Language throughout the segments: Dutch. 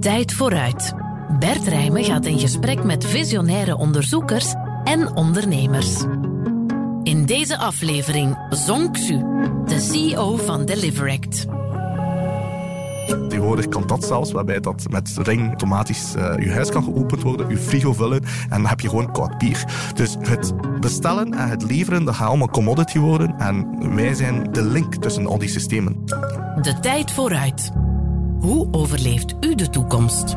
Tijd vooruit. Bert Rijmen gaat in gesprek met visionaire onderzoekers en ondernemers. In deze aflevering Zong Xu, de CEO van Deliveract. Tegenwoordig kan dat zelfs, waarbij dat met Ring automatisch uh, je huis kan geopend worden, je frigo vullen en dan heb je gewoon koud bier. Dus het bestellen en het leveren, dat gaat allemaal commodity worden en wij zijn de link tussen al die systemen. De tijd vooruit. Hoe overleeft u de toekomst?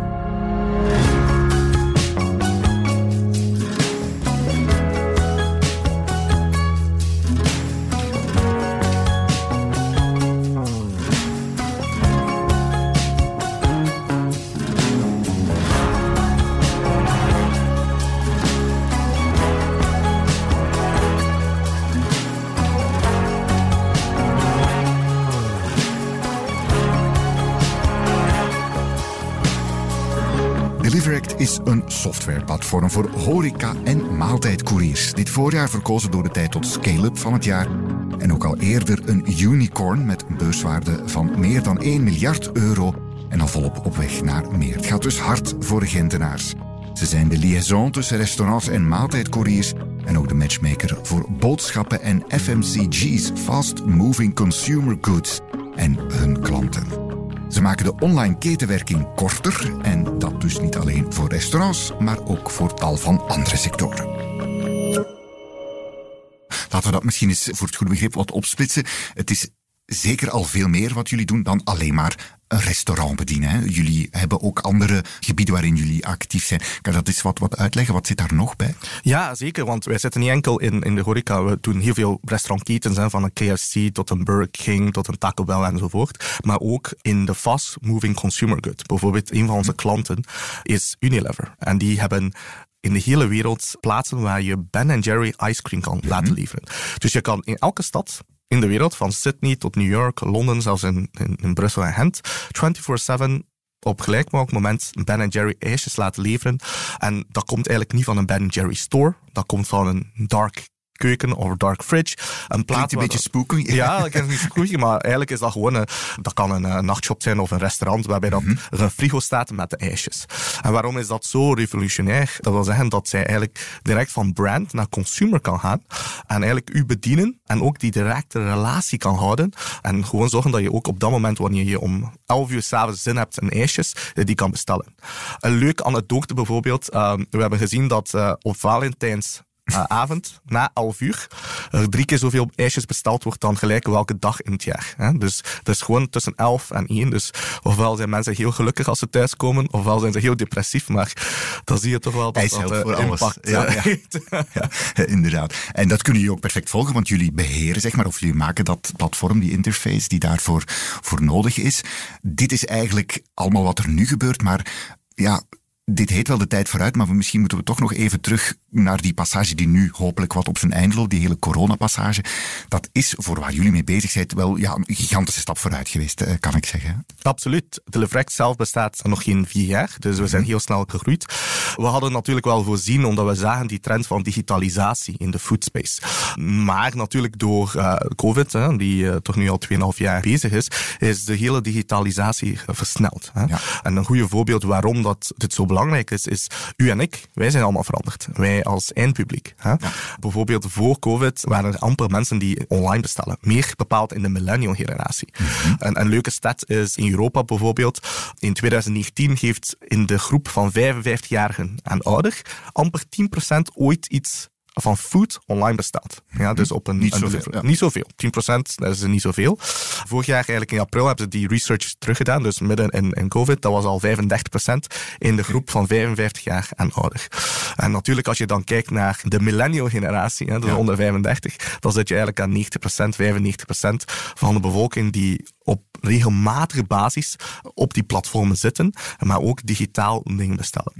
Is een softwareplatform voor horeca- en maaltijdcouriers. Dit voorjaar verkozen door de tijd tot scale-up van het jaar. En ook al eerder een unicorn met een beurswaarde van meer dan 1 miljard euro. En al volop op weg naar meer. Het gaat dus hard voor de Gentenaars. Ze zijn de liaison tussen restaurants en maaltijdcouriers en ook de matchmaker voor boodschappen en FMCG's, fast moving consumer goods en hun klanten. Ze maken de online ketenwerking korter en dat dus niet alleen voor restaurants, maar ook voor tal van andere sectoren. Laten we dat misschien eens voor het goede begrip wat opsplitsen. Het is zeker al veel meer wat jullie doen dan alleen maar een restaurant bedienen. Hè? Jullie hebben ook andere gebieden waarin jullie actief zijn. Kan dat eens wat, wat uitleggen? Wat zit daar nog bij? Ja, zeker. Want wij zitten niet enkel in, in de horeca. We doen heel veel restaurantketens, hè, van een KFC tot een Burger King tot een Taco Bell enzovoort. Maar ook in de fast-moving consumer good. Bijvoorbeeld, een van onze klanten is Unilever. En die hebben in de hele wereld plaatsen waar je Ben Jerry ice cream kan laten mhm. leveren. Dus je kan in elke stad in de wereld, van Sydney tot New York, Londen, zelfs in, in, Brussel en Gent, 24-7 op gelijk moment Ben Jerry ijsjes laten leveren. En dat komt eigenlijk niet van een Ben Jerry store. Dat komt van een dark keuken of dark fridge. Een plaat een beetje spooky. Ja, dat is niet spooky, maar eigenlijk is dat gewoon een, dat kan een, een eh, nachtshop zijn of een restaurant waarbij mm er een frigo staat met de ijsjes. En waarom is dat zo revolutionair? Dat wil zeggen dat zij eigenlijk direct van brand naar consumer kan gaan en eigenlijk u bedienen en ook die directe relatie kan houden en gewoon zorgen dat je ook op dat moment wanneer je om 11 uur s'avonds zin hebt in ijsjes, eh, die kan bestellen. Een leuke anekdote bijvoorbeeld, uh, we hebben gezien dat uh, op Valentijns uh, avond, na 11 uur, er drie keer zoveel ijsjes besteld wordt dan gelijk welke dag in het jaar. Hè? Dus dat is gewoon tussen 11 en 1. Dus ofwel zijn mensen heel gelukkig als ze thuiskomen, ofwel zijn ze heel depressief. Maar dan zie je toch wel dat dat voor impact ja, ja. ja, inderdaad. En dat kunnen jullie ook perfect volgen, want jullie beheren, zeg maar, of jullie maken dat platform, die interface die daarvoor voor nodig is. Dit is eigenlijk allemaal wat er nu gebeurt, maar ja, dit heet wel de tijd vooruit, maar misschien moeten we toch nog even terug naar die passage die nu hopelijk wat op zijn eind loopt, die hele coronapassage. Dat is voor waar jullie mee bezig zijn wel ja, een gigantische stap vooruit geweest, eh, kan ik zeggen. Absoluut. Telefrecht zelf bestaat nog geen vier jaar, dus we zijn mhm. heel snel gegroeid. We hadden natuurlijk wel voorzien, omdat we zagen die trend van digitalisatie in de foodspace. Maar natuurlijk door uh, COVID, hè, die uh, toch nu al 2,5 jaar bezig is, is de hele digitalisatie versneld. Hè. Ja. En een goede voorbeeld waarom dat dit zo belangrijk is, is u en ik, wij zijn allemaal veranderd. Wij als eindpubliek. Hè? Bijvoorbeeld voor COVID waren er amper mensen die online bestellen. Meer bepaald in de millennial generatie. Mm een, leuke stat is in Europa bijvoorbeeld, in 2019 heeft in de groep van 55-jarigen en ouder amper 10% ooit iets van food online besteld. Ja, dus op een, niet, zoveel, ja. niet zoveel. 10% dat is niet zoveel. Vorig jaar eigenlijk in april hebben ze die research teruggedaan, dus midden in, in COVID, dat was al 35% in de groep van 55 jaar en ouder. En natuurlijk als je dan kijkt naar de millennial generatie, hè, dus onder 35, dan zit je eigenlijk aan 90%, 95% van de bevolking die op regelmatige basis op die platformen zitten, maar ook digitaal dingen bestellen.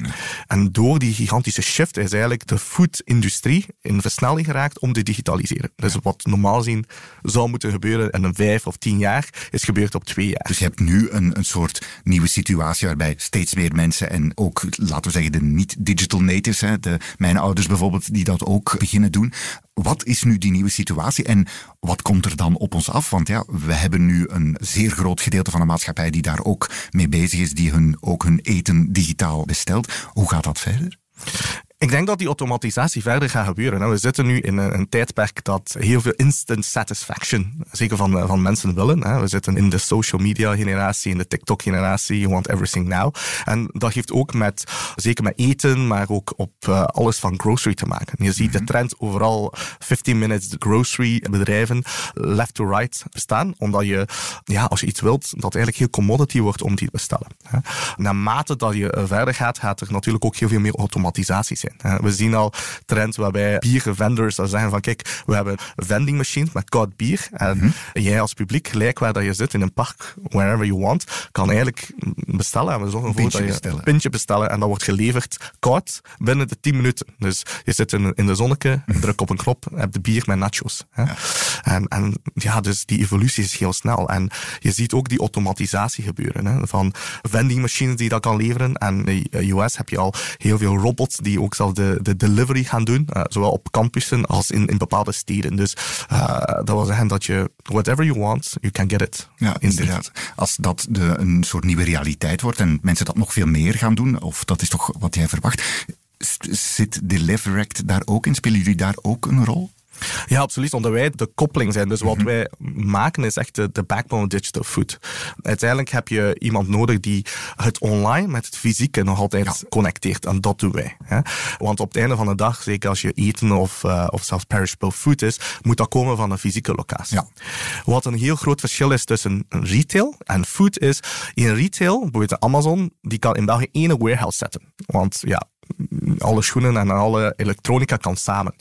En door die gigantische shift is eigenlijk de food-industrie in versnelling geraakt om te digitaliseren. Dus wat normaal zien zou moeten gebeuren in een vijf of tien jaar, is gebeurd op twee jaar. Dus je hebt nu een, een soort nieuwe situatie waarbij steeds meer mensen en ook, laten we zeggen, de niet-digital natives, hè, de, mijn ouders bijvoorbeeld, die dat ook beginnen doen. Wat is nu die nieuwe situatie en wat komt er dan op ons af? Want ja, we hebben nu een zeer groot gedeelte van de maatschappij die daar ook mee bezig is, die hun, ook hun eten digitaal bestelt. Hoe gaat dat verder? Ik denk dat die automatisatie verder gaat gebeuren. We zitten nu in een, tijdperk dat heel veel instant satisfaction, zeker van, eh, van mensen willen. We zitten in de social media generatie, in de TikTok generatie, you want everything now. En dat heeft ook met, zeker met eten, maar ook op uh, alles van grocery te maken. Je ziet de mhm. trend overal 15 minutes grocery bedrijven left to right bestaan, omdat je, ja, als je iets wilt, dat eigenlijk heel commodity wordt om die te bestellen. Naarmate dat je verder gaat, gaat er natuurlijk ook heel veel meer automatisatie zijn. We zien al trends waarbij biervendors zeggen van kijk, we hebben vending machines met koud bier. En mhm. jij als publiek, gelijk waar dat je zit in een park, wherever you want, kan eigenlijk bestellen. En we zorgen ervoor dat je bestellen. een pintje bestellen en dat wordt geleverd koud binnen de 10 minuten. Dus je zit in, in de zonneke, mhm. druk op een knop, heb de bier met nachos. Hè. En, en ja, dus die evolutie is heel snel. En je ziet ook die automatisatie gebeuren. Hè, van vending machines die dat kan leveren. En in de US heb je al heel veel robots die ook de, de delivery gaan doen, uh, zowel op campussen als in, in bepaalde steden. Dus uh, dat wil zeggen dat je, whatever you want, you can get it. Ja, inderdaad. Als dat de, een soort nieuwe realiteit wordt en mensen dat nog veel meer gaan doen, of dat is toch wat jij verwacht, zit Deliverect daar ook in? Spelen jullie daar ook een rol? Ja, absoluut. Omdat wij de koppeling zijn. Dus wat mhm. wij maken is echt de, de backbone digital food. Uiteindelijk heb je iemand nodig die het online met het fysieke nog altijd connecteert. En dat doen wij. Hè. Want op het einde van de dag, zeker als je eten of, uh, of zelfs perishable food is, moet dat komen van een fysieke locatie. Ja. Wat een heel groot verschil is tussen retail en food is, in retail, bijvoorbeeld Amazon, die kan in België één warehouse zetten. Want ja, alle schoenen en alle elektronica kan samen.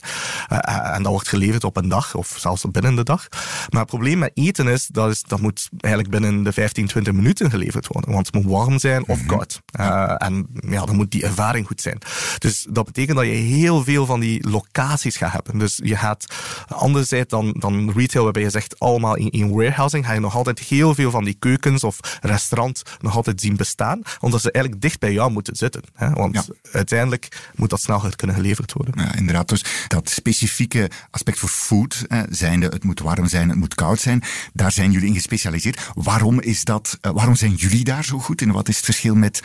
Uh, en dat wordt geleverd op een dag of zelfs binnen de dag. Maar het probleem met eten is dat, is, dat moet eigenlijk binnen de 15, 20 minuten geleverd worden. Want het moet warm zijn of mhm. koud. Uh, en ja, dan moet die ervaring goed zijn. Dus dat betekent dat je heel veel van die locaties gaat hebben. Dus je gaat anderzijds dan, dan retail, waarbij je zegt allemaal in, in warehousing, ga je nog altijd heel veel van die keukens of restaurants nog altijd zien bestaan. Omdat ze eigenlijk dicht bij jou moeten zitten. Hè? Want ja uiteindelijk moet dat sneller kunnen geleverd worden. Ja, inderdaad. Dus dat specifieke aspect voor food, eh, zijnde het moet warm zijn, het moet koud zijn, daar zijn jullie in gespecialiseerd. Waarom is dat, eh, waarom zijn jullie daar zo goed in? Wat is het verschil met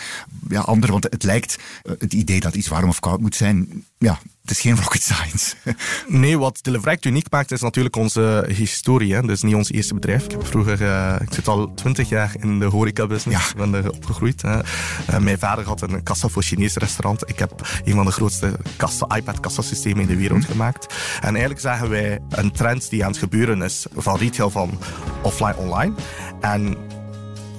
ja, anderen? Want het lijkt, uh, het idee dat iets warm of koud moet zijn, ja, het is geen rocket science. nee, wat Deliverect uniek maakt is natuurlijk onze historie. Hè. Is niet ons eerste bedrijf. Ik heb vroeger, uh, ik zit al twintig jaar in de horeca-business. Ja. ben er opgegroeid. Hè. Uh, mijn vader had een kassa voor Chinese restaurant. Ik heb een van de grootste kassa, iPad-kassasystemen in de wereld hm. gemaakt. En eigenlijk zagen wij een trend die aan het gebeuren is van retail van offline-online. En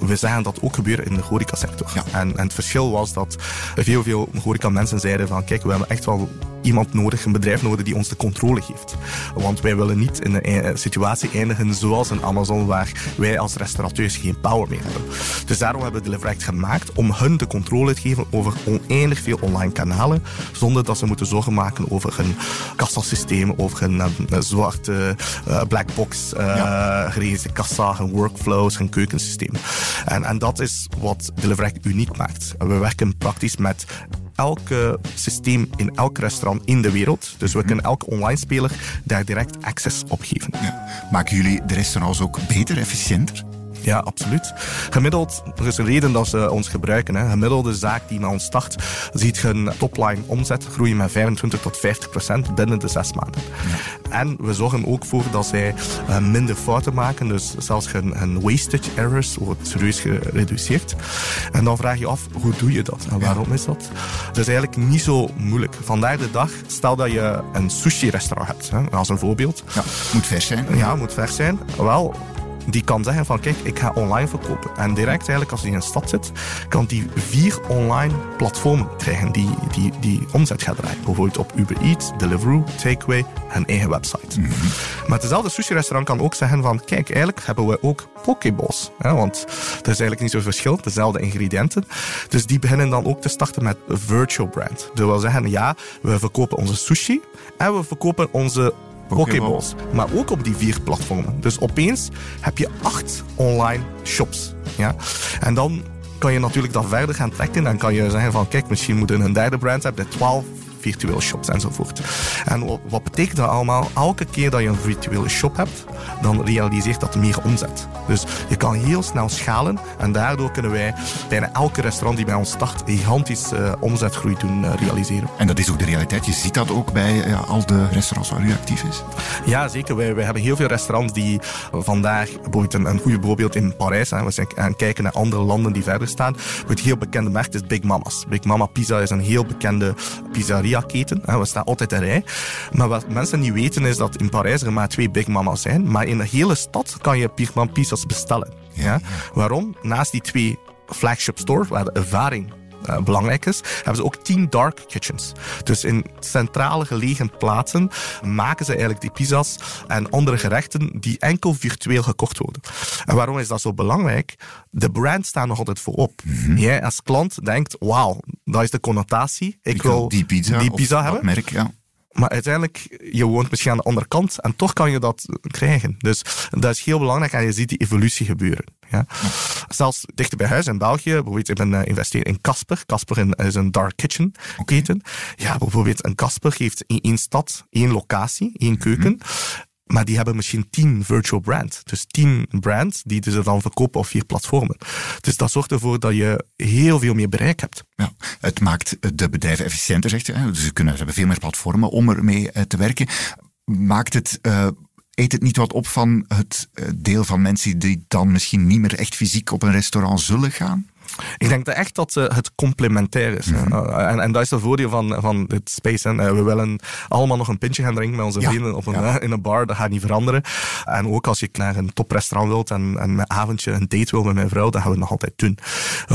we zagen dat ook gebeuren in de horecasector. Ja. En, en het verschil was dat veel, veel horeca mensen zeiden van kijk, we hebben echt wel iemand nodig, een bedrijf nodig die ons de controle geeft. Want wij willen niet in een situatie eindigen zoals een Amazon, waar wij als restaurateurs geen power meer hebben. Dus daarom hebben we Deliverect gemaakt om hun de controle te geven over oneindig veel online kanalen, zonder dat ze moeten zorgen maken over hun kassasysteem, over hun, zwarte uh, black box uh, ja. kassa, hun workflows, hun keukensysteem. En, en dat is wat Deliverect uniek maakt. We werken praktisch met elke systeem in elk restaurant in de wereld. Dus we mhm. kunnen elke online speler daar direct access op geven. Ja. Maken jullie de restaurants ook beter, efficiënter? Ja, absoluut. Gemiddeld, er is een reden dat ze ons gebruiken. Hè. Gemiddelde zaak die met ons start, ziet hun topline omzet groeien met 25 tot 50 procent binnen de zes maanden. En we zorgen ook voor dat zij uh, minder fouten maken. Dus zelfs hun, hun wastage errors wordt serieus gereduceerd. En dan vraag je af, hoe doe je dat? En waarom is dat? Dat is eigenlijk niet zo moeilijk. Vandaag de dag, stel dat je een sushi-restaurant hebt, hè, als een voorbeeld. Ja, moet vers zijn. Ja, moet vers zijn. Wel, die kan zeggen van kijk, ik ga online verkopen. En direct eigenlijk als hij in een stad zit, kan die vier online platformen krijgen die, die, die omzet gaat draaien. Bijvoorbeeld op Uber Eats, Deliveroo, Takeaway en eigen website. Mhm. Maar hetzelfde sushi-restaurant kan ook zeggen van kijk, eigenlijk hebben we ook pokeballs. Hè, want er is eigenlijk niet zoveel verschil, dezelfde ingrediënten. Dus die beginnen dan ook te starten met virtual brand. Dat wil zeggen, ja, we verkopen onze sushi en we verkopen onze Pokéballs. Maar ook op die vier platformen. Dus opeens heb je acht online shops. Ja? En dan kan je natuurlijk dat verder gaan trekken. Dan kan je zeggen van, kijk, misschien moeten we een derde brand hebben, 12 virtuele shops enzovoort. En wat betekent dat allemaal? Elke keer dat je een virtuele shop hebt, dan realiseert dat meer omzet. Dus je kan heel snel schalen en daardoor kunnen wij bijna elke restaurant die bij ons start gigantisch uh, omzetgroei doen uh, realiseren. En dat is ook de realiteit. Je ziet dat ook bij ja, al de restaurants waar u actief is? Ja, zeker. Wij, wij hebben heel veel restaurants die vandaag, bijvoorbeeld een, een goed voorbeeld in Parijs, hè, we zijn aan kijken naar andere landen die verder staan. Het heel bekende merk is Big Mama's. Big Mama Pizza is een heel bekende We staan altijd in rij. Maar wat mensen niet weten is dat in Parijs er maar twee Big Mama's zijn. Maar in de hele stad kan je Big Mama pizza's bestellen. Ja? Waarom? Naast die twee flagship stores, waar de ervaring uh, belangrijk is, hebben ze ook tien dark kitchens. Dus in centrale gelegen plaatsen maken ze eigenlijk die pizza's en andere gerechten die enkel virtueel gekocht worden. En waarom is dat zo belangrijk? De brand staat nog altijd voorop. Mm Jij als klant denkt, wauw, dat is de connotatie. Ik, wil die pizza, die pizza hebben. Merk, ja. Maar uiteindelijk, je woont misschien aan de andere kant en toch kan je dat krijgen. Dus dat is heel belangrijk en je ziet die evolutie gebeuren. Ja. Zelfs dichter bij huis in België, bijvoorbeeld ik ben uh, in Casper. Casper is een dark kitchen keten. Ja, bijvoorbeeld een Casper heeft in één stad één locatie, één mhm. keuken. Maar die hebben misschien tien virtual brands. Dus tien brands die ze dan verkopen op vier platformen. Dus dat zorgt ervoor dat je heel veel meer bereik hebt. Ja, het maakt de bedrijven efficiënter, zegt je. Dus ze kunnen, ze hebben veel meer platformen om ermee eh, te werken. Maakt het... Uh, eet het niet wat op van het eh, deel van mensen die dan misschien niet meer echt fysiek op een restaurant zullen gaan? Ik denk dat echt dat uh, het complementair is. Mhm. Eh, en, en dat is het voordeel van, van dit space. Hè. we willen allemaal nog een pintje gaan drinken met onze vrienden op een, in een bar. Dat gaat niet veranderen. En ook als je naar een toprestaurant wilt en, en een avondje een date wil met mijn vrouw, dat gaan we nog altijd doen.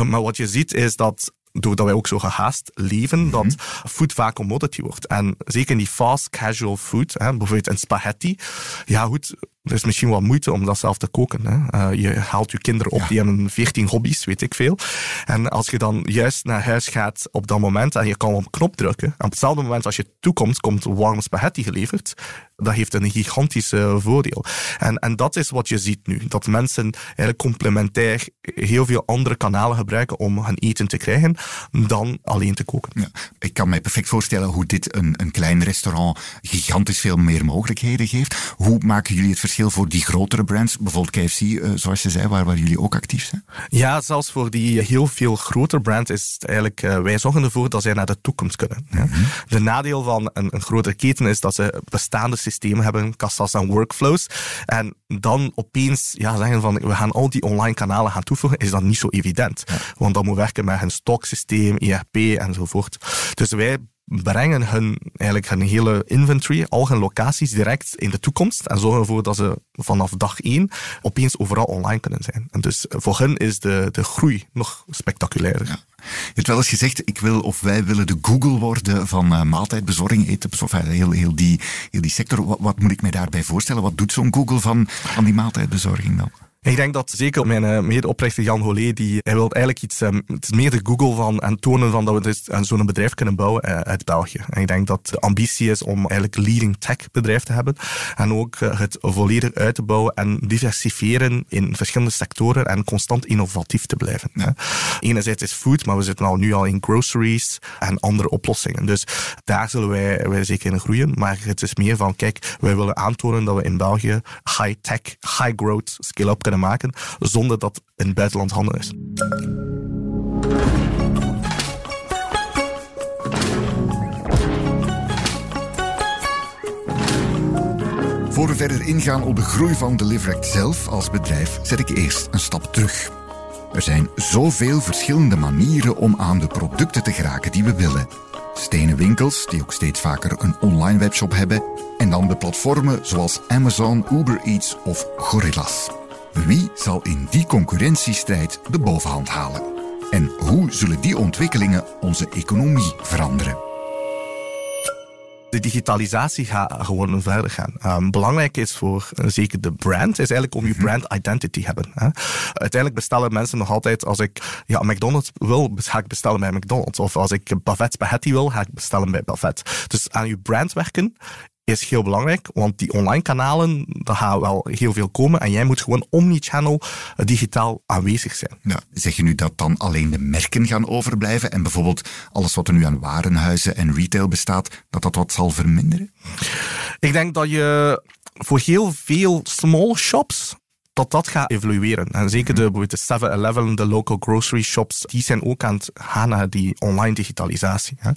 maar wat je ziet is dat doordat wij ook zo gehaast leven, mm dat food vaak commodity wordt. En zeker in die fast casual food, hè, bijvoorbeeld een spaghetti. Ja, goed, er is misschien wat moeite om dat zelf te koken. Hè. Uh, je haalt je kinderen op, die hebben 14 hobby's, weet ik veel. En als je dan juist naar huis gaat op dat moment en je kan op een knop drukken, en op hetzelfde moment als je toekomt, komt warme spaghetti geleverd, dat heeft een gigantisch voordeel. En, en dat is wat je ziet nu. Dat mensen eigenlijk complementair heel veel andere kanalen gebruiken om hun eten te krijgen dan alleen te koken. Ja, ik kan me perfect voorstellen hoe dit een, een klein restaurant gigantisch veel meer mogelijkheden geeft. Hoe maken jullie het verschil voor die grotere brands, bijvoorbeeld KFC, uh, eh, zoals je zei, waar, waar jullie ook actief zijn? Ja, zelfs voor die heel veel grotere brands is het eigenlijk, uh, wij zorgen ervoor dat zij naar de toekomst kunnen. Mm De nadeel van een, een grotere keten is dat ze bestaande systemen hebben, kassas en workflows. En dan opeens ja, zeggen van we gaan al die online kanalen gaan toevoegen, is dat niet zo evident. Want dan moet werken met een stoksysteem, ERP enzovoort. Dus wij brengen hun, eigenlijk hun hele inventory, al hun locaties direct in de toekomst en zorgen ervoor dat ze vanaf dag één opeens overal online kunnen zijn. En dus voor hen is de, de groei nog spectaculairder. Ja. Je hebt wel eens gezegd, ik wil of wij willen de Google worden van uh, maaltijdbezorging, eten, of heel, heel, die, heel die sector. Wat, wat moet ik mij daarbij voorstellen? Wat doet zo'n Google van, van die maaltijdbezorging dan? Ik denk dat zeker mijn uh, medeoprichter Jan Holé, die, hij wil eigenlijk iets, um, het is meer de Google van en tonen van dat we dus, uh, zo'n bedrijf kunnen bouwen uh, uit België. En ik denk dat de ambitie is om eigenlijk leading tech bedrijf te hebben en ook het volledig uit te bouwen en diversifieren in verschillende sectoren en constant innovatief te blijven. Ja. Enerzijds is food, maar we zitten al nu al in groceries en andere oplossingen. Dus daar zullen wij, wij zeker in groeien. Maar het is meer van, kijk, wij willen aantonen dat we in België high-tech, high-growth, scale-up kunnen maken zonder dat in buitenland handen is. Voor we verder ingaan op de groei van Deliveract zelf als bedrijf, zet ik eerst een stap terug. Er zijn zoveel verschillende manieren om aan de producten te geraken die we willen. Stenen winkels, die ook steeds vaker een online webshop hebben, en dan de platformen zoals Amazon, Uber Eats of Gorillas. Wie zal in die concurrentiestrijd de bovenhand halen? En hoe zullen die ontwikkelingen onze economie veranderen? de digitalisatie gaat gewoon verder gaan. Um, belangrijk is voor uh, zeker de brand, is eigenlijk om je mhm. brand identity te hebben. Hè. Uiteindelijk bestellen mensen nog altijd, als ik ja, McDonald's wil, ga ik bestellen bij McDonald's. Of als ik Buffet spaghetti wil, ga ik bestellen bij Buffet. Dus aan je brand werken is heel belangrijk, want die online kanalen, daar gaan wel heel veel komen en jij moet gewoon omnichannel eh, digitaal aanwezig zijn. Ja, zeg je nu dat dan alleen de merken gaan overblijven en bijvoorbeeld alles wat er nu aan warenhuizen en retail bestaat, dat dat wat zal verminderen? Ik denk dat je voor heel veel small shops dat dat gaat evolueren. En zeker de, de 7-Eleven, de local grocery shops, die zijn ook aan het gaan naar die online digitalisatie. Hè.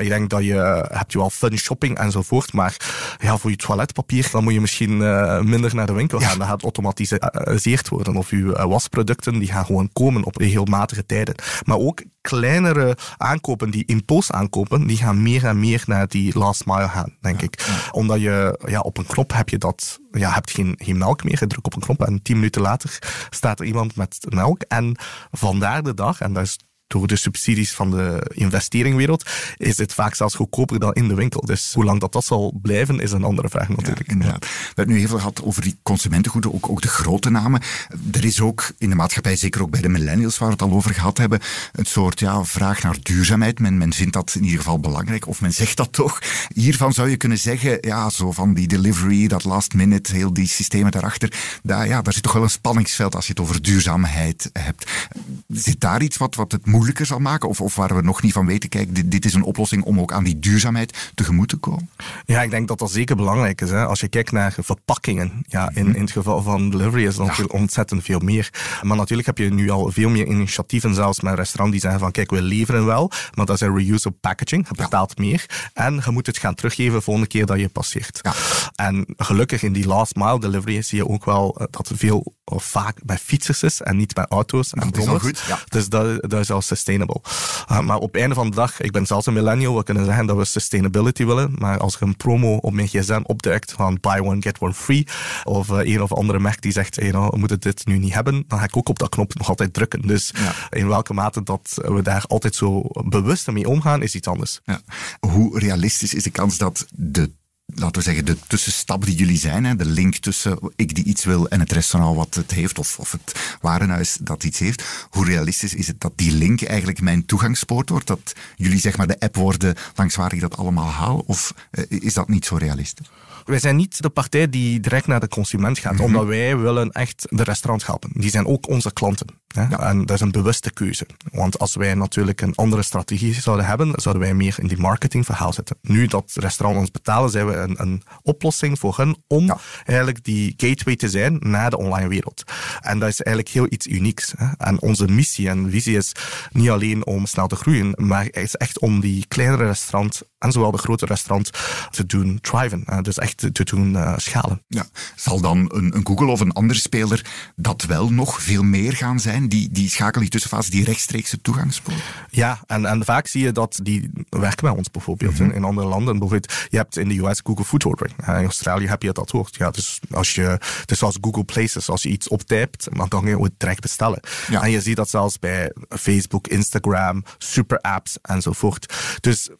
Ik denk dat je hebt je wel fun shopping enzovoort, maar ja, voor je toiletpapier dan moet je misschien uh, minder naar de winkel gaan. Ja. Dat gaat geautomatiseerd worden. Of je uh, wasproducten die gaan gewoon komen op regelmatige tijden. Maar ook kleinere aankopen, die impuls aankopen, die gaan meer en meer naar die last mile gaan, denk ja. ik. Omdat je ja, op een knop heb je dat, ja, hebt geen, geen melk meer. Je drukt op een knop en tien minuten later staat er iemand met melk. En vandaar de dag, en dat is door de subsidies van de investeringwereld, is het vaak zelfs goedkoper dan in de winkel. Dus hoe lang dat, dat zal blijven, is een andere vraag natuurlijk. We hebben nu heel veel gehad over die consumentengoeden, ook, ook de grote namen. Er is ook in de maatschappij, zeker ook bij de millennials waar we het al over gehad hebben, een soort ja, vraag naar duurzaamheid. Men, men vindt dat in ieder geval belangrijk, of men zegt dat toch. Hiervan zou je kunnen zeggen, ja, zo van die delivery, dat last minute, heel die systemen daarachter, daar, ja, daar zit toch wel een spanningsveld als je het over duurzaamheid hebt. Zit daar iets wat, wat het moeilijk moeilijker zal maken? Of, of waar we nog niet van weten, kijk, dit, dit, is een oplossing om ook aan die duurzaamheid tegemoet te komen? Ja, ik denk dat dat zeker belangrijk is. Hè. Als je kijkt naar verpakkingen, ja, in, mhm. in het geval van delivery is dat ja. ontzettend veel meer. Maar natuurlijk heb je nu al veel meer initiatieven, zelfs met restaurants die zeggen van, kijk, we leveren wel, maar dat is een reusable packaging. Je betaalt ja. meer en je moet het gaan teruggeven de volgende keer dat je passeert. Ja. En gelukkig in die last mile delivery zie je ook wel eh, dat veel of vaak bij fietsers is en niet bij auto's en dat is goed, ja. Dus dat, dat is al sustainable. Uh, maar op einde van de dag, ik ben zelfs een millennial, we kunnen zeggen dat we sustainability willen, maar als er een promo op mijn gsm opduikt van buy one, get one free, of uh, een of andere merk die zegt, hey, nou, we moeten dit nu niet hebben, dan ga ik ook op dat knop nog altijd drukken. Dus ja. in welke mate dat we daar altijd zo bewust mee omgaan, is iets anders. Ja. Hoe realistisch is de kans dat de laten we zeggen, de tussenstap die jullie zijn, hè, de link tussen ik die iets wil en het restaurant wat het heeft, of, of het warenhuis dat iets heeft. Hoe realistisch is het dat die link eigenlijk mijn toegangspoort wordt? Dat jullie zeg maar de app worden langs waar ik dat allemaal haal? Of uh, is dat niet zo realistisch? Wij zijn niet de partij die direct naar de consument gaat, -hmm. omdat wij willen echt de restaurants helpen. Die zijn ook onze klanten. Hè? Ja. En dat is een bewuste keuze. Want als wij natuurlijk een andere strategie zouden hebben, zouden wij meer in die marketingverhaal zitten. Nu dat restaurants ons betalen, zijn we een, een oplossing voor hen om ja. eigenlijk die gateway te zijn naar de online wereld. En dat is eigenlijk heel iets unieks. Hè? En onze missie en visie is niet alleen om snel te groeien, maar het is echt om die kleinere restaurants en zowel de grote restaurants te doen thriven. Dus echt te, te doen uh, schalen. Ja. Zal dan een, een Google of een andere speler dat wel nog veel meer gaan zijn? Die, die schakel die tussenfase, die rechtstreekse toegangspoort? Ja, en, en vaak zie je dat die werken bij ons bijvoorbeeld. Mm -hmm. in, andere landen, bijvoorbeeld, je hebt in de US Google Food Ordering. In Australië heb je dat ook. Ja, dus als je, dus zoals Google Places, als je iets optypt, dan kan je het direct bestellen. Ja. En je ziet dat zelfs bij Facebook, Instagram, super apps enzovoort. Dus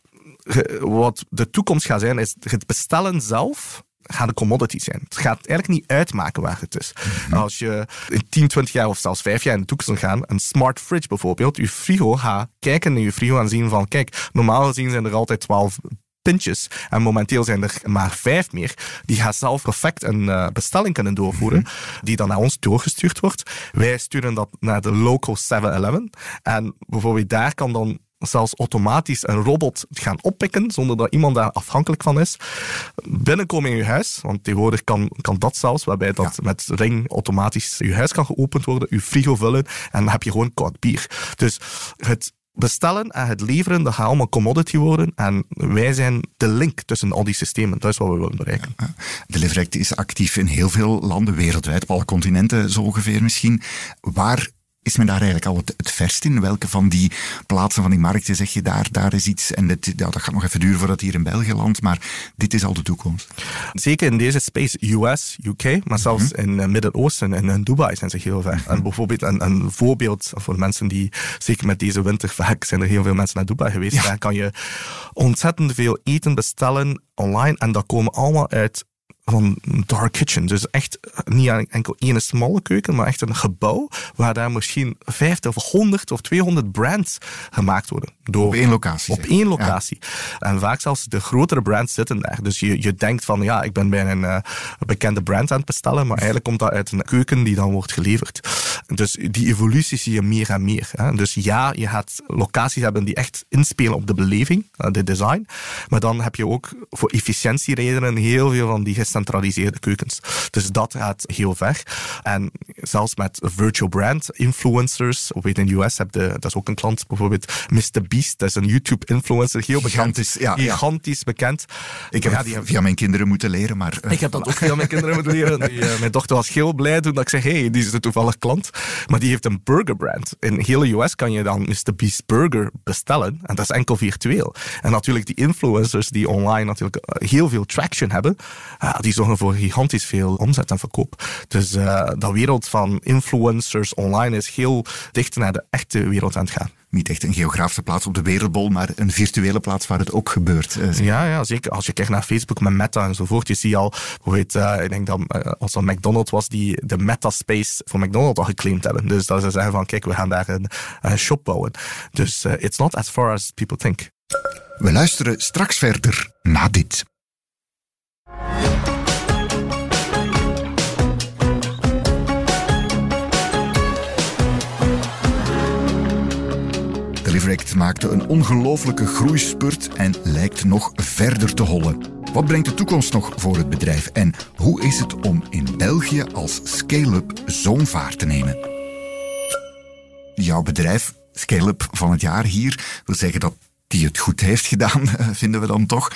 wat de toekomst gaat zijn, is het bestellen zelf gaat een commodity zijn. Het gaat eigenlijk niet uitmaken waar het is. Mm -hmm. Als je in 10, 20 jaar of zelfs 5 jaar in de toekomst gaan, een smart fridge bijvoorbeeld, je frigo gaat kijken naar je frigo en zien van, kijk, normaal gezien zijn er altijd 12 pintjes. En momenteel zijn er maar vijf meer. Die gaat zelf perfect een uh, bestelling kunnen doorvoeren, mm -hmm. die dan naar ons doorgestuurd wordt. Wij sturen dat naar de local 7-Eleven. En bijvoorbeeld daar kan dan zelfs automatisch een robot gaan oppikken, zonder dat iemand daar afhankelijk van is. Binnenkomen in je huis, want tegenwoordig kan, kan dat zelfs, waarbij dat ja. met ring automatisch je huis kan geopend worden, je frigo vullen en dan heb je gewoon koud bier. Dus het bestellen en het leveren, dat gaat allemaal commodity worden. En wij zijn de link tussen al die systemen. Dat is wat we willen bereiken. Ja, Deliverect is actief in heel veel landen wereldwijd, op alle continenten zo ongeveer misschien. Waar is men daar eigenlijk al het, het verst in? Welke van die plaatsen van die markten zeg je daar, daar is iets en dit, ja, dat gaat nog even duren voordat hier in België landt, maar dit is al de toekomst. Zeker in deze space, US, UK, maar zelfs mm -hmm. in het Midden-Oosten en in Dubai zijn ze heel ver. Mm -hmm. En bijvoorbeeld een, een, voorbeeld voor mensen die, zeker met deze winter vaak zijn er heel veel mensen naar Dubai geweest, ja. daar kan je ontzettend veel eten bestellen online en dat komen allemaal uit van dark kitchen. Dus echt niet enkel één smalle keuken, maar echt een gebouw waar daar misschien 50 of 100 of 200 brands gemaakt worden. Door, op één locatie. Op één locatie. En vaak zelfs de grotere brands zitten daar. Dus je, je denkt van ja, ik ben bij een uh, bekende brand aan het bestellen, maar eigenlijk komt dat uit een keuken die dan wordt geleverd. Dus die evolutie zie je meer en meer. Hè. Dus ja, je gaat locaties hebben die echt inspelen op de beleving, eh, de design. Maar dan heb je ook voor efficiëntieredenen heel veel van die gecentraliseerde keukens. Dus dat gaat heel ver. En zelfs met virtual brand influencers, weet in de US heb je, dat is ook een klant, bijvoorbeeld Mr. Beast, dat is een YouTube-influencer, heel gigantisch, bekend, ja, gigantisch bekend. Ik heb ja, via mijn kinderen moeten leren, maar... ik heb dat ook via mijn kinderen moeten leren. Die, uh, mijn dochter was heel blij toen ik zei, hey, die is een toevallig klant. Maar die heeft een burgerbrand. In hele US kan je dan Mr. Beast Burger bestellen. En dat is enkel virtueel. En natuurlijk die influencers die online natuurlijk eh, heel veel traction hebben, uh, die zorgen voor gigantisch veel omzet en verkoop. Dus uh, dat wereld van influencers online is heel dicht naar de echte wereld aan het gaan niet echt een geografische plaats op de wereldbol, maar een virtuele plaats waar het ook gebeurt. Uh, ja, ja, zeker. Als je kijkt naar Facebook met Meta enzovoort, je ziet al, hoe heet, uh, ik denk dat uh, als dat McDonald's was, die de Meta-space voor McDonald's al geclaimd hebben. Dus dat ze zeggen van, kijk, we gaan daar een, een shop bouwen. Dus it's not as far as people think. We luisteren straks verder na dit. Deliverect maakte een ongelooflijke groeispurt en lijkt nog verder te hollen. Wat brengt de toekomst nog voor het bedrijf en hoe is het om in België als scale-up zo'n vaart te nemen? Jouw bedrijf, scale-up van het jaar hier, wil zeggen dat die het goed heeft gedaan, vinden we dan toch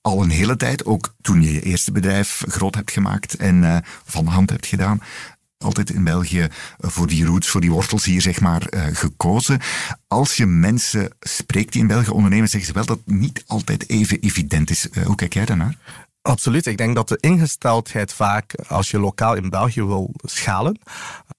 al een hele tijd, ook toen je je eerste bedrijf groot hebt gemaakt en uh, van hand hebt gedaan, altijd in België eh, voor die roots, voor die wortels hier zeg maar uh, gekozen. Als je mensen spreekt die in België ondernemen, zeggen ze wel dat het niet altijd even evident is. Uh, hoe kijk jij daarnaar? Absoluut. Ik denk dat de ingesteldheid vaak, als je lokaal in België wil schalen,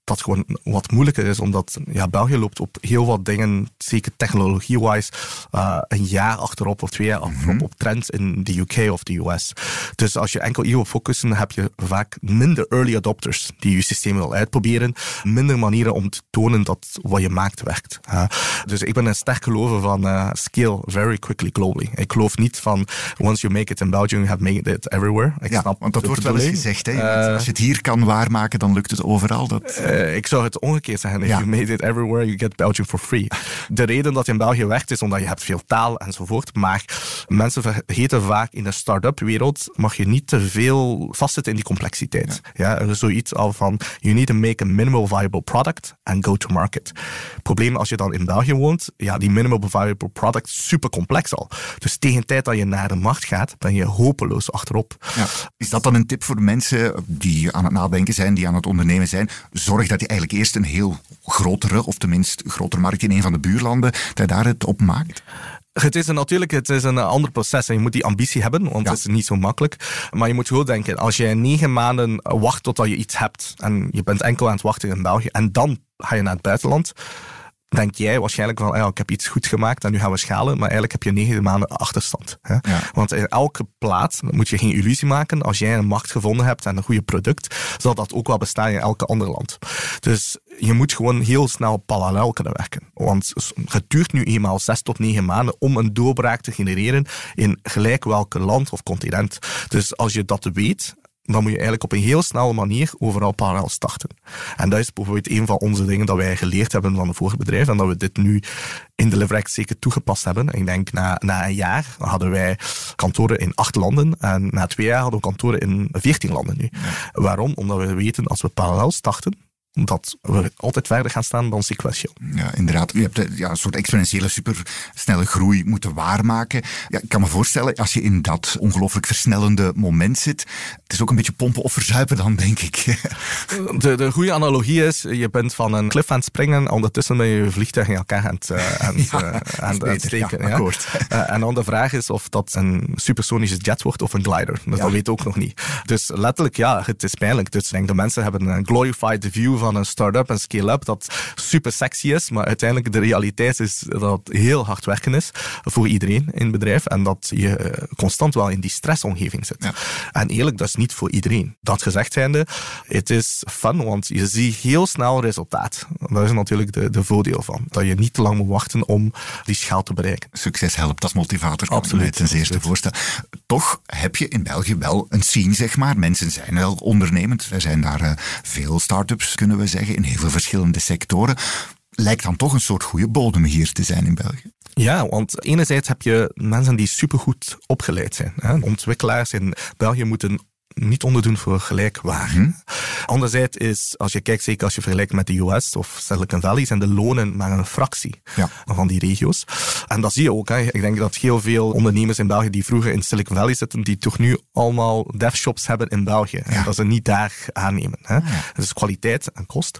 dat gewoon wat moeilijker is, omdat ja, België loopt op heel wat dingen, zeker technologie-wise, uh, een jaar achterop of twee jaar achterop mm -hmm. op trends in de UK of de US. Dus als je enkel hierop focussen, heb je vaak minder early adopters die je systeem wil uitproberen, minder manieren om te tonen dat wat je maakt werkt. Uh, dus ik ben een sterk gelover van uh, scale very quickly globally. Ik geloof niet van once you make it in Belgium, you have made it everywhere. Ik ja, snap want dat wordt wel eens gezegd. Hè? als je het hier kan waarmaken, dan lukt het overal. Dat... Uh, ik zou het omgekeerd zeggen. If you made it everywhere, you get Belgium for free. De reden dat je in België werkt is omdat je hebt veel taal enzovoort. Maar mensen vergeten vaak in de start-up wereld mag je niet te veel vastzitten in die complexiteit. Ja. er is zoiets al van you need to make a minimal viable product and go to market. Probleem als je dan in België woont, ja, die minimal viable product is super complex al. Dus tegen de tijd dat je naar de markt gaat, ben je hopeloos achterop. Ja. Is dat dan een tip voor mensen die aan het nadenken zijn, die aan het ondernemen zijn? Zorg dat je eigenlijk eerst een heel grotere, of tenminste grotere markt in een van de buurlanden, dat je daar het op maakt? Het is een, natuurlijk het is een ander proces en je moet die ambitie hebben, want het is niet zo makkelijk. Maar je moet gewoon denken, als je negen maanden wacht totdat je iets hebt en je bent enkel aan het wachten in België en dan ga je naar het buitenland, denk jij waarschijnlijk van, ja, ik heb iets goed gemaakt en nu gaan we schalen, maar eigenlijk heb je negen maanden achterstand. Hè? Want in elke plaats moet je geen illusie maken, als jij een markt gevonden hebt en een goede product, zal dat ook wel bestaan in elke ander land. Dus je moet gewoon heel snel parallel kunnen werken. Want het duurt nu eenmaal zes tot negen maanden om een doorbraak te genereren in gelijk welke land of continent. Dus als je dat weet, dan moet je eigenlijk op een heel snelle manier overal parallel starten. En dat is bijvoorbeeld een van onze dingen dat wij geleerd hebben van de vorige bedrijf en dat we dit nu in Deliverex zeker toegepast hebben. Ik denk na, na een jaar hadden wij kantoren in acht landen en na twee jaar hadden we kantoren in veertien landen nu. Waarom? Omdat we weten als we parallel starten, dat we altijd verder gaan staan dan sequential. Ja, inderdaad. Je hebt ja, een soort exponentiële supersnelle groei moeten waarmaken. Ja, ik kan me voorstellen, als je in dat ongelooflijk versnellende moment zit, het is ook een beetje pompen of verzuipen dan, denk ik. De, de goede analogie is, je bent van een cliff aan het springen, ondertussen ben je je vliegtuig in elkaar aan het, uh, aan, ja, uh, aan, aan steken. Ja, en dan de vraag is of dat een supersonische jet wordt of een glider. Dat weet ook nog niet. Dus letterlijk, ja, het is pijnlijk. Dus ik denk, de mensen hebben een glorified view van van een start-up en scale-up dat super sexy is, maar uiteindelijk de realiteit is dat het heel hard werken is voor iedereen in het bedrijf en dat je eh, constant wel in die stressomgeving zit. En eerlijk, dat is niet voor iedereen. Dat gezegd zijnde, het is fun, want je ziet heel snel resultaat. Dat is natuurlijk de, de voordeel van. Dat je niet te lang moet wachten om die schaal te bereiken. Succes helpt als motivator. Absoluut. Ten zeerste voorstel. Toch heb je in België wel een scene, zeg maar. Mensen zijn wel ondernemend. Er zijn daar uh, veel start-ups, kunnen we zeggen, in heel veel verschillende sectoren lijkt dan toch een soort goede bodem hier te zijn in België. Ja, want enerzijds heb je mensen die supergoed opgeleid zijn. Hè. Ontwikkelaars in België moeten niet onderdoen voor gelijkwaar. Hmm. Anderzijds is, als je kijkt, zeker als je vergelijkt met de US of Silicon Valley, zijn de lonen maar een fractie ja. van die regio's. En dat zie je ook. Hè. Ik denk dat heel veel ondernemers in België die vroeger in Silicon Valley zitten, die toch nu allemaal devshops hebben in België. En dat ze niet daar aannemen. Hè. Dus kwaliteit en kost.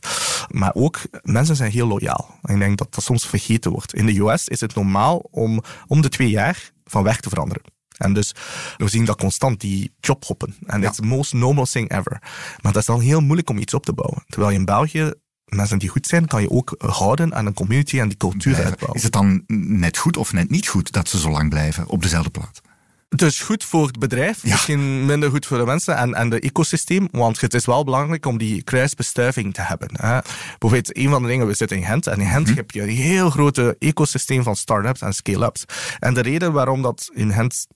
Maar ook, mensen zijn heel loyaal. En ik denk dat dat soms vergeten wordt. In de US is het normaal om om de twee jaar van weg te veranderen. En dus we zien dat constant, die jobhoppen. En dat is the most normal thing ever. Maar dat is dan heel moeilijk om iets op te bouwen. Terwijl je in België mensen die goed zijn, kan je ook houden aan een community en die cultuur uitbouwen. Is het dan net goed of net niet goed dat ze zo lang blijven op dezelfde plaats? Is goed voor het bedrijf, misschien minder goed voor de mensen en, en de ecosysteem, want het is wel belangrijk om die kruisbestuiving te hebben. Hè. Bijvoorbeeld, een van de dingen, we zitten in Gent, en in Gent mhm. heb je een heel grote ecosysteem van start-ups en scale-ups. En de reden waarom dat in Gent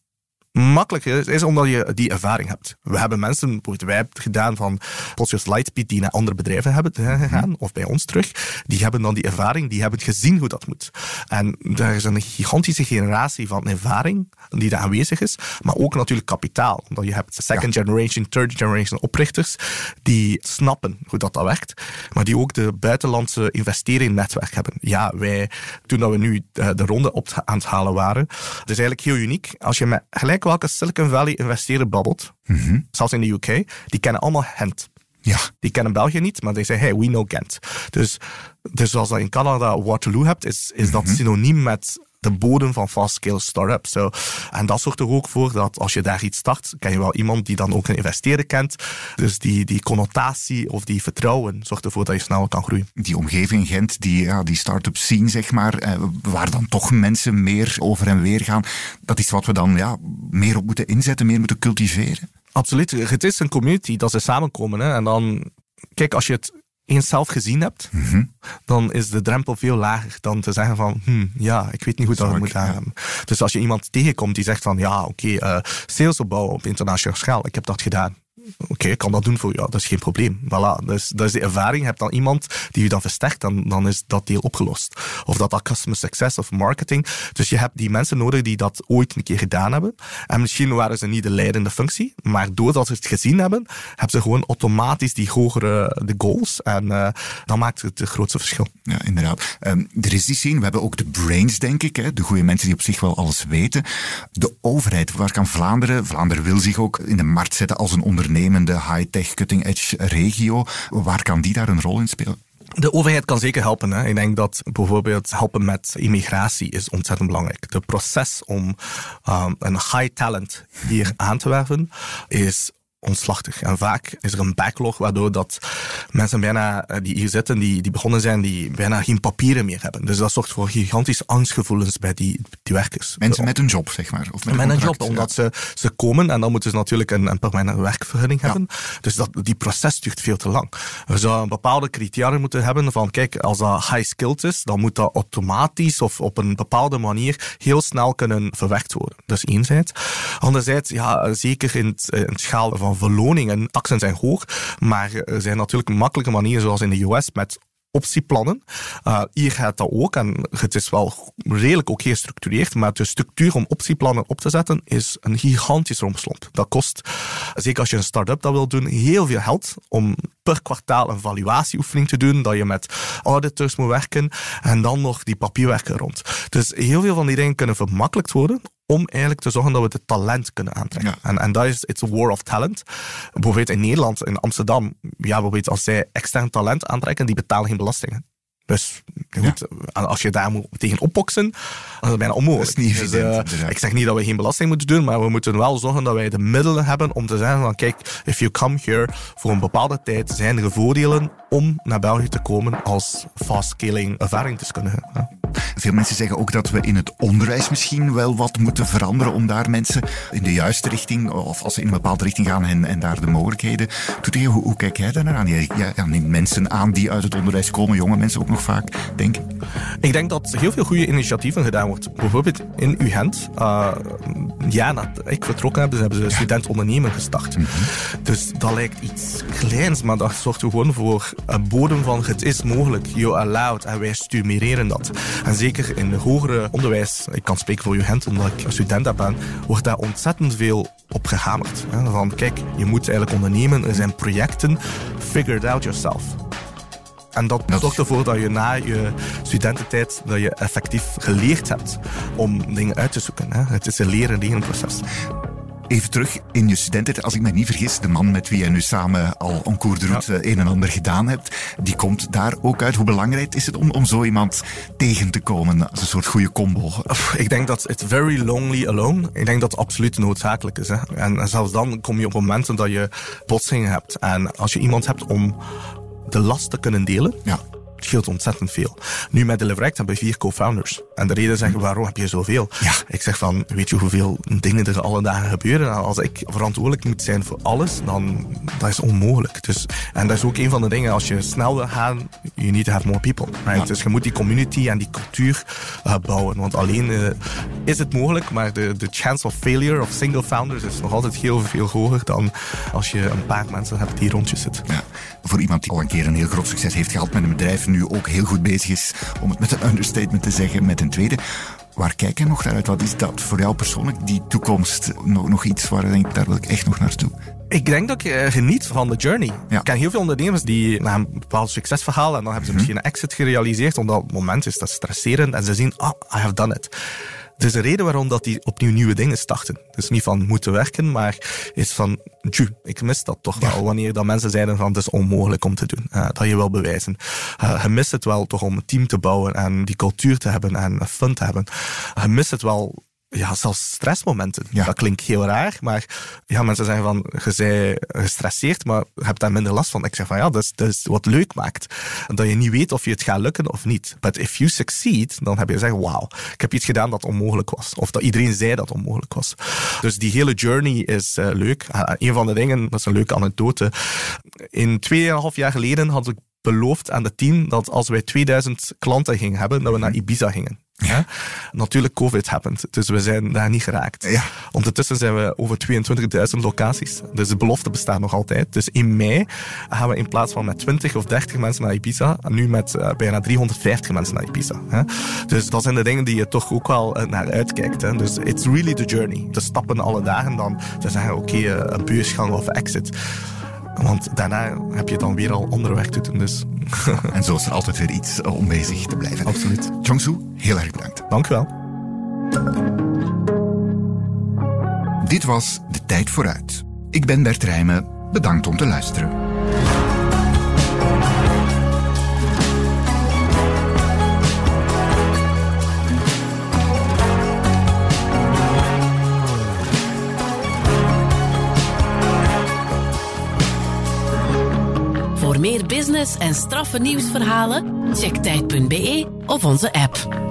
makkelijker is omdat je die ervaring hebt. We hebben mensen, bijvoorbeeld wij hebben gedaan van Potjes Lightspeed, die naar andere bedrijven hebben gegaan, of bij ons terug, die hebben dan die ervaring, die hebben gezien hoe dat moet. En er is een gigantische generatie van ervaring die daar aanwezig is, maar ook natuurlijk kapitaal. Omdat je hebt second generation, third generation oprichters die snappen hoe dat, dat werkt, maar die ook de buitenlandse investeringnnetwerk hebben. Ja, wij, toen dat we nu eh, de ronde op aan het halen waren, het is eigenlijk heel uniek. Als je met gelijk welke Silicon Valley investeerder babbelt, mm zelfs in de UK, die kennen allemaal Gent. Ja. Die kennen België niet, maar die zeggen, hey, we know Gent. Dus, dus zoals dat in Canada Waterloo hebt, is, is dat mhm. synoniem met de bodem van fast-scale start-ups. So, en dat zorgt er ook voor dat als je daar iets start, ken je wel iemand die dan ook een investeerder kent. Dus die, die connotatie of die vertrouwen zorgt ervoor dat je sneller kan groeien. Die omgeving Gent, die, ja, die start-ups zien, zeg maar, eh, waar dan toch mensen meer over en weer gaan, dat is wat we dan ja, meer op moeten inzetten, meer moeten cultiveren. Absoluut. Het is een community dat ze samenkomen. Hè. En dan, kijk, als je het eens zelf gezien hebt, mhm. dan is de drempel veel lager dan te zeggen van, hm, ja, ik weet niet hoe dat moet gaan. Dus als je iemand tegenkomt die zegt van, ja, oké, okay, uh, sales opbouwen op internationale schaal, ik heb dat gedaan oké, ik kan dat doen voor jou, dat is geen probleem. Voilà, dus, dat is de ervaring. Je hebt dan iemand die je dan versterkt, dan, dan is dat deel opgelost. Of dat dat customer success of marketing. Dus je hebt die mensen nodig die dat ooit een keer gedaan hebben. En misschien waren ze niet de leidende functie, maar doordat ze het gezien hebben, hebben ze gewoon automatisch die hogere de goals. En uh, dan maakt het het grootste verschil. Ja, inderdaad. Um, er is die scene, we hebben ook de brains, denk ik. Hè, de goede mensen die op zich wel alles weten. De overheid, waar kan Vlaanderen, Vlaanderen wil zich ook in de markt zetten als een ondernemer ondernemende high-tech, cutting-edge regio. Waar kan die daar een rol in spelen? De overheid kan zeker helpen. Hè. Ik denk dat bijvoorbeeld helpen met immigratie is ontzettend belangrijk. Het proces om um, een high talent hier aan te werven is ontslachtig. En vaak is er een backlog waardoor dat mensen bijna eh, die hier zitten, die, die begonnen zijn, die bijna geen papieren meer hebben. Dus dat zorgt voor gigantische angstgevoelens bij die, die werkers. Mensen met een job, zeg maar. Of met, een, job, omdat ze, ze komen en dan moeten ze natuurlijk een, een permanente werkvergunning hebben. Dus dat, die proces duurt veel te lang. We zouden een bepaalde criteria moeten hebben van, kijk, als dat high skilled is, dan moet dat automatisch of op een bepaalde manier heel snel kunnen verwerkt worden. Dus enerzijds. Anderzijds, ja, zeker in het, in het schaal van van verloningen. Taxen zijn hoog, maar er zijn natuurlijk makkelijke manieren, zoals in de US, met optieplannen. Uh, hier gaat dat ook en het is wel redelijk ook gestructureerd, maar de structuur om optieplannen op te zetten is een gigantisch romslomp. Dat kost, zeker als je een start-up dat wil doen, heel veel geld om per kwartaal een valuatieoefening te doen, dat je met auditors moet werken en dan nog die papierwerken rond. Dus heel veel van die dingen kunnen vermakkelijkt worden om eigenlijk te zorgen dat we het talent kunnen aantrekken. En, en dat is it's a war of talent. Bijvoorbeeld in Nederland, in Amsterdam, ja, bijvoorbeeld als zij extern talent aantrekken, die betalen geen belastingen. Dus goed, als je daar moet tegen opboksen, dan is het bijna onmogelijk. Dat is niet Dus, evident, eh, ik zeg niet dat we geen belasting moeten doen, maar we moeten wel zorgen dat wij de middelen hebben om te zeggen van kijk, if you come here voor een bepaalde tijd, zijn er voordelen om naar België te komen als fast-scaling ervaring te kunnen hebben. Veel mensen zeggen ook dat we in het onderwijs misschien wel wat moeten veranderen om daar mensen in de juiste richting, of als ze in een bepaalde richting gaan en, en daar de mogelijkheden toe te geven. Hoe, hoe kijk jij daar naar aan? Jij ja, ja, neemt mensen aan die uit het onderwijs komen, jonge mensen ook nog vaak, denk ik. Ik denk dat heel veel goede initiatieven gedaan wordt. Bijvoorbeeld in UGent. Uh, ja, nadat ik vertrokken heb, dus hebben ze student ondernemen gestart. Dus dat lijkt iets kleins, maar dat zorgt er gewoon voor een bodem van het is mogelijk, you allowed, en wij stimuleren dat. En zeker in het hogere onderwijs, ik kan spreken voor UGent omdat ik student daar ben, wordt daar ontzettend veel op gehamerd. Van kijk, je moet eigenlijk ondernemen, er zijn projecten, figure it out yourself. En dat zorgt ervoor dat je na je studententijd dat je effectief geleerd hebt om dingen uit te zoeken. Hè. Het is een leren-leren proces. Even terug in je studententijd, als ik me niet vergis, de man met wie jij nu samen al en cours de route een en ander gedaan hebt, die komt daar ook uit. Hoe belangrijk is het om, om zo iemand tegen te komen als een soort goede combo? Ik denk dat it's very lonely alone. Ik denk dat het absoluut noodzakelijk is. Hè. En zelfs dan kom je op momenten dat je botsingen hebt. En als je iemand hebt om de last te kunnen delen, Ja. Het scheelt ontzettend veel. Nu met Deliverect hebben we vier co-founders. En de reden zeggen, waarom heb je zoveel? Ja. Ik zeg van, weet je hoeveel dingen er alle dagen gebeuren? En als ik verantwoordelijk moet zijn voor alles, dan dat is onmogelijk. Dus, en dat is ook een van de dingen, als je snel wil gaan, you need to have more people. Right? Ja. Dus je moet die community en die cultuur uh, bouwen. Want alleen uh, is het mogelijk, maar de, de chance of failure of single founders is nog altijd heel veel hoger dan als je een paar mensen hebt die rond je zitten. Ja, voor iemand die al een keer een heel groot succes heeft gehad met een bedrijf, nu ook heel goed bezig is, om het met een understatement te zeggen, met een tweede. Waar kijk je nog naar uit? Wat is dat voor jou persoonlijk, die toekomst? Nog, nog iets waar je denkt, daar wil ik echt nog naartoe? Ik denk dat ik eh, geniet van de journey. Ja. Ik ken heel veel ondernemers die na een bepaald succesverhaal en dan hebben ze misschien een exit gerealiseerd, omdat op het moment is dat stresserend en ze zien, ah, I have done it. Er is een reden waarom dat die opnieuw nieuwe dingen starten. Dus niet van moeten werken, maar is van, tju, ik mis dat toch wel. Wanneer dat mensen zeiden van, het is onmogelijk om te doen. Eh, dat je wil bewijzen. Eh, je mist het wel toch om een team te bouwen en die cultuur te hebben en fun te hebben. Je mist het wel ja, zelfs stressmomenten. Ja. Dat klinkt heel raar, maar ja, mensen zeggen van, je bent gestresseerd, maar je hebt daar minder last van. Ik zeg van, ja, dat is, dat is wat leuk maakt. Dat je niet weet of je het gaat lukken of niet. But if you succeed, dan heb je gezegd, wauw, ik heb iets gedaan dat onmogelijk was. Of dat iedereen zei dat onmogelijk was. Dus die hele journey is uh, leuk. Uh, een van de dingen, dat is een leuke anekdote. In tweeënhalf jaar geleden had ik beloofd aan het team dat als wij 2000 klanten gingen hebben, dat we naar Ibiza gingen. Ja. Natuurlijk, COVID happened, dus we zijn daar niet geraakt. Ja. Ondertussen zijn we over 22.000 locaties, dus de belofte bestaat nog altijd. Dus in mei gaan we in plaats van met 20 of 30 mensen naar Ibiza, nu met uh, bijna 350 mensen naar Ibiza. Hè. Dus dat zijn de dingen die je toch ook wel uh, naar uitkijkt. Hè. Dus it's really the journey. De stappen alle dagen dan te zeggen, oké, okay, uh, een beursgang of exit. Want daarna heb je dan weer al ander werk te doen. Dus. en zo is er altijd weer iets om bezig te blijven. Absoluut. Jongsu, heel erg bedankt. Dank u wel. Dit was De Tijd Vooruit. Ik ben Bert Rijmen. Bedankt om te luisteren. Meer business en straffe nieuwsverhalen, check tijd.be of onze app.